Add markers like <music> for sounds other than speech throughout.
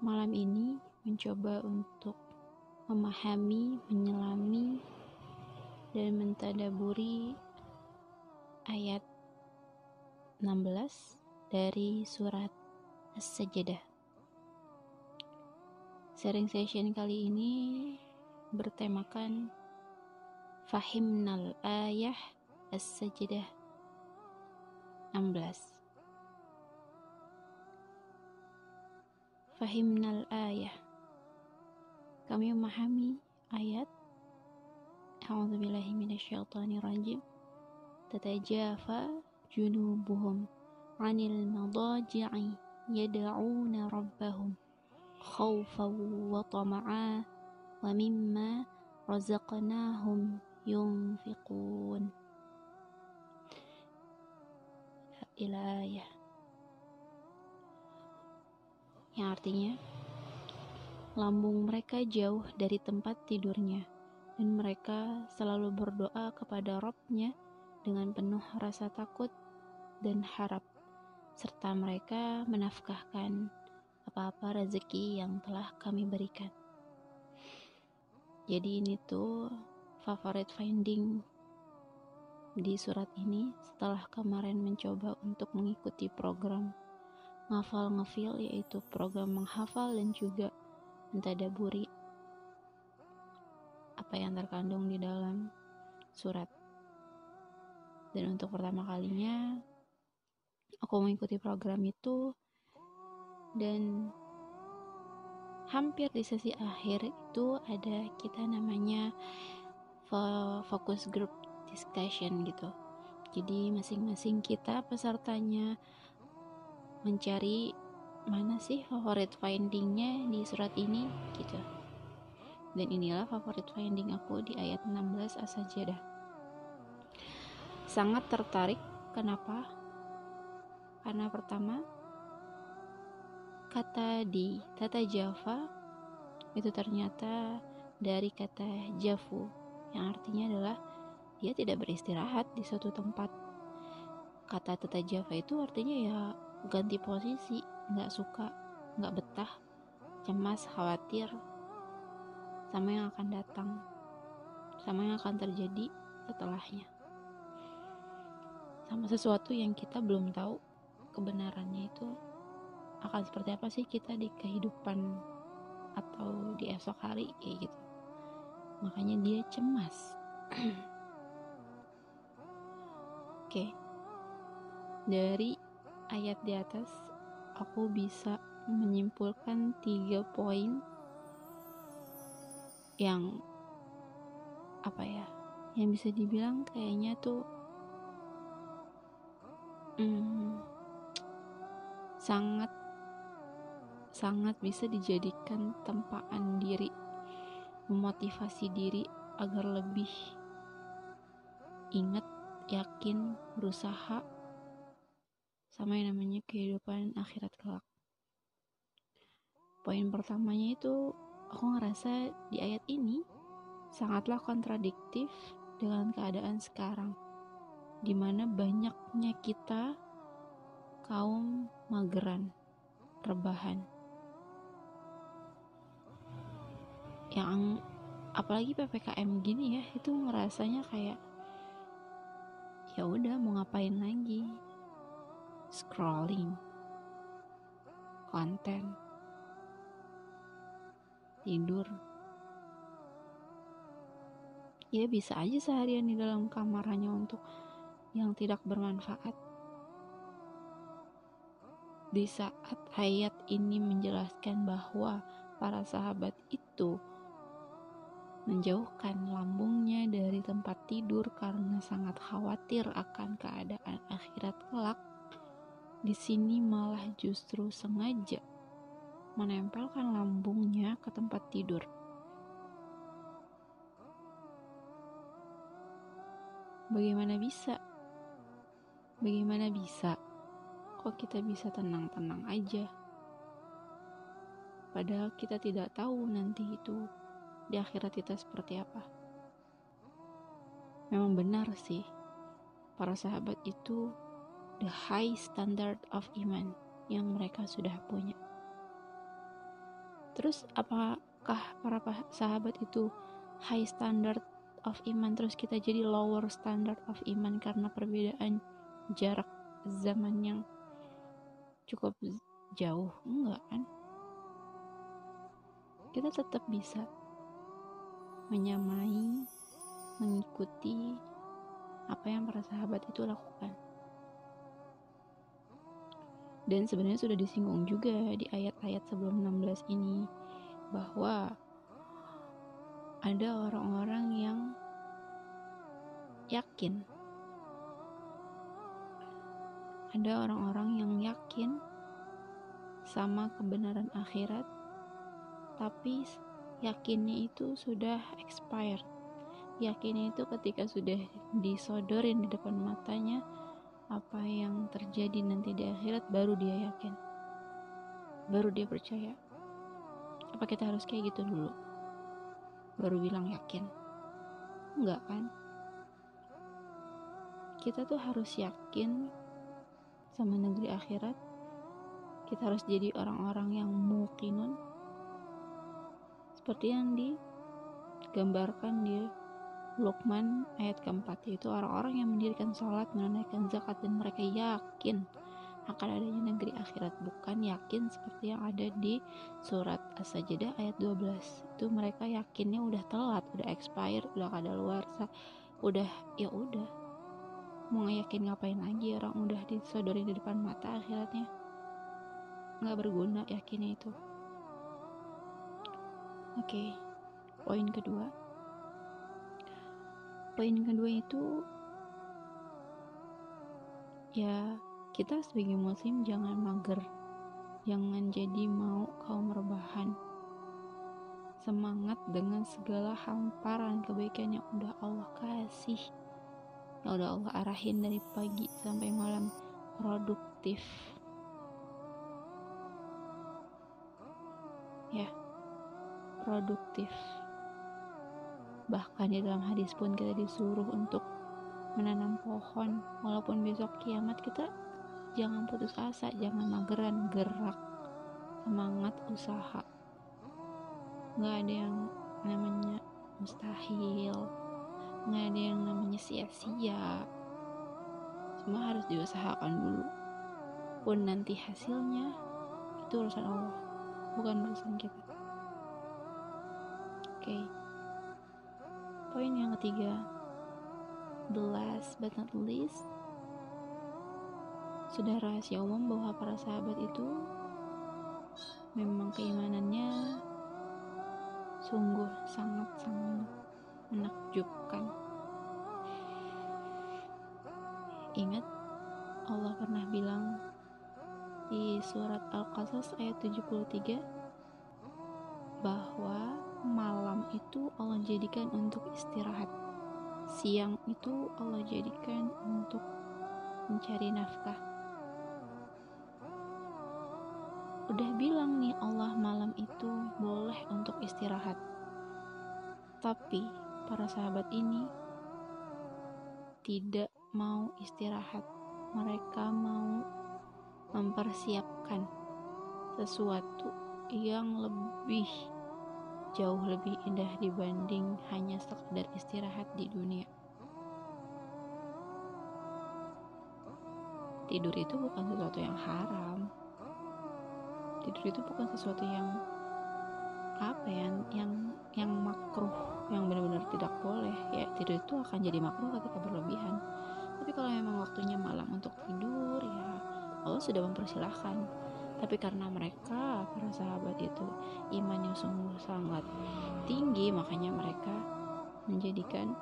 malam ini mencoba untuk memahami, menyelami, dan mentadaburi ayat 16 dari surat As-Sajdah. Sharing session kali ini bertemakan Fahimnal Ayah As-Sajdah 16 Fahimnal Ayah Kami memahami ayat A'udzubillahi Tatajafa junubuhum anil madaji'i yad'una rabbahum khawfan wa tama'a wa mimma razaqnahum yunfiqun ilayah yang artinya lambung mereka jauh dari tempat tidurnya dan mereka selalu berdoa kepada Robnya dengan penuh rasa takut dan harap serta mereka menafkahkan apa-apa rezeki yang telah kami berikan. Jadi ini tuh favorite finding di surat ini setelah kemarin mencoba untuk mengikuti program ngafal ngefil yaitu program menghafal dan juga mentadaburi apa yang terkandung di dalam surat. Dan untuk pertama kalinya aku mengikuti program itu dan hampir di sesi akhir itu ada kita namanya focus group discussion gitu jadi masing-masing kita pesertanya mencari mana sih favorit findingnya di surat ini gitu. Dan inilah favorit finding aku di ayat 16 as-sajdah sangat tertarik kenapa? Karena pertama kata di tata Java itu ternyata dari kata jafu yang artinya adalah dia tidak beristirahat di suatu tempat. Kata tata Java itu artinya ya ganti posisi nggak suka nggak betah cemas khawatir. Sama yang akan datang sama yang akan terjadi setelahnya. Sama sesuatu yang kita belum tahu kebenarannya itu akan seperti apa sih kita di kehidupan atau di esok hari kayak gitu. Makanya dia cemas. <clears throat> Oke. Okay. dari ayat di atas aku bisa menyimpulkan tiga poin yang apa ya yang bisa dibilang kayaknya tuh hmm, sangat sangat bisa dijadikan tempaan diri, memotivasi diri agar lebih ingat, yakin, berusaha sama yang namanya kehidupan akhirat kelak. Poin pertamanya itu aku ngerasa di ayat ini sangatlah kontradiktif dengan keadaan sekarang di mana banyaknya kita kaum mageran, rebahan yang apalagi ppkm gini ya itu ngerasanya kayak ya udah mau ngapain lagi scrolling konten tidur. Ya bisa aja seharian di dalam kamar hanya untuk yang tidak bermanfaat. Di saat ayat ini menjelaskan bahwa para sahabat itu menjauhkan lambungnya dari tempat tidur karena sangat khawatir akan keadaan akhirat kelak, di sini malah justru sengaja menempelkan lambungnya ke tempat tidur. Bagaimana bisa? Bagaimana bisa? Kok kita bisa tenang-tenang aja? Padahal kita tidak tahu nanti itu di akhirat kita seperti apa. Memang benar sih, para sahabat itu the high standard of iman yang mereka sudah punya. terus apakah para sahabat itu high standard of iman? Terus kita jadi lower standard of iman karena perbedaan jarak zaman yang cukup jauh? Enggak kan? Kita tetap bisa menyamai mengikuti apa yang para sahabat itu lakukan dan sebenarnya sudah disinggung juga di ayat-ayat sebelum 16 ini bahwa ada orang-orang yang yakin. Ada orang-orang yang yakin sama kebenaran akhirat tapi yakinnya itu sudah expired. Yakinnya itu ketika sudah disodorin di depan matanya apa yang terjadi nanti di akhirat baru dia yakin. Baru dia percaya. Apa kita harus kayak gitu dulu? Baru bilang yakin? Enggak kan? Kita tuh harus yakin sama negeri akhirat. Kita harus jadi orang-orang yang mukinun seperti yang digambarkan di Luqman ayat keempat yaitu orang-orang yang mendirikan sholat, menunaikan zakat dan mereka yakin akan adanya negeri akhirat. Bukan yakin seperti yang ada di surat As-Sajdah ayat 12 itu mereka yakinnya udah telat udah expired udah kada luar udah ya udah. Mau yakin ngapain lagi orang udah disodori di depan mata akhiratnya? Nggak berguna yakinnya itu. Oke okay. poin kedua poin kedua itu ya kita sebagai muslim jangan mager. Jangan jadi mau kaum rebahan. Semangat dengan segala hamparan kebaikan yang udah Allah kasih. Yang udah Allah arahin dari pagi sampai malam. Produktif. Ya. Produktif Bahkan di dalam hadis pun kita disuruh untuk menanam pohon. Walaupun besok kiamat kita jangan putus asa, jangan mageran, gerak, semangat usaha. Gak ada yang namanya mustahil, gak ada yang namanya sia-sia. Semua harus diusahakan dulu. Pun nanti hasilnya itu urusan Allah, bukan urusan kita. Oke. Okay. Poin yang ketiga, the last but not least, sudah rahasia umum bahwa para sahabat itu memang keimanannya sungguh sangat-sangat menakjubkan. Ingat, Allah pernah bilang di surat Al-Qasas ayat 73 bahwa malam itu Allah jadikan untuk istirahat. Siang itu Allah jadikan untuk mencari nafkah. Udah bilang nih Allah malam itu boleh untuk istirahat. Tapi para sahabat ini tidak mau istirahat. Mereka mau mempersiapkan sesuatu yang lebih jauh lebih indah dibanding hanya sekedar istirahat di dunia. Tidur itu bukan sesuatu yang haram. Tidur itu bukan sesuatu yang apa ya, yang yang makruh, yang benar-benar tidak boleh. Ya, tidur itu akan jadi makruh ketika berlebihan. Tapi kalau memang waktunya malam untuk tidur, ya Allah sudah mempersilahkan tapi karena mereka para sahabat itu imannya sungguh sangat tinggi makanya mereka menjadikan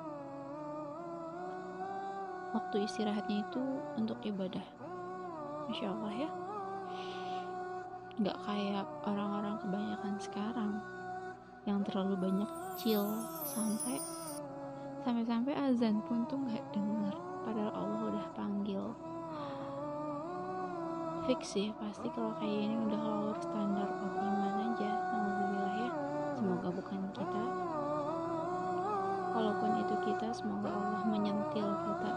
waktu istirahatnya itu untuk ibadah. Masya Allah ya. Nggak kayak orang-orang kebanyakan sekarang yang terlalu banyak chill sampai sampai-sampai azan pun tuh nggak dengar. Padahal Allah udah panggil fix sih pasti kalau kayak ini udah lower standar of iman aja alhamdulillah ya. Semoga bukan kita. Kalaupun itu kita semoga Allah menyentil kita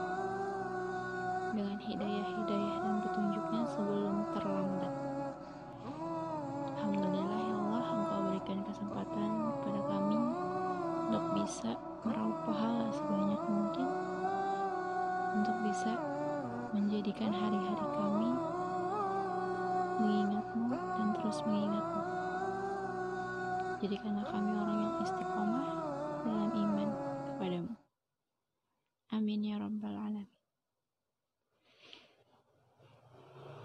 dengan hidayah-hidayah dan petunjuknya sebelum terlambat. Alhamdulillah ya Allah engkau berikan kesempatan pada kami untuk bisa meraup pahala sebanyak mungkin untuk bisa menjadikan hari-hari kami mengingatmu dan terus mengingatmu. Jadikanlah kami orang yang istiqomah dalam iman kepadamu. Amin ya Rabbi.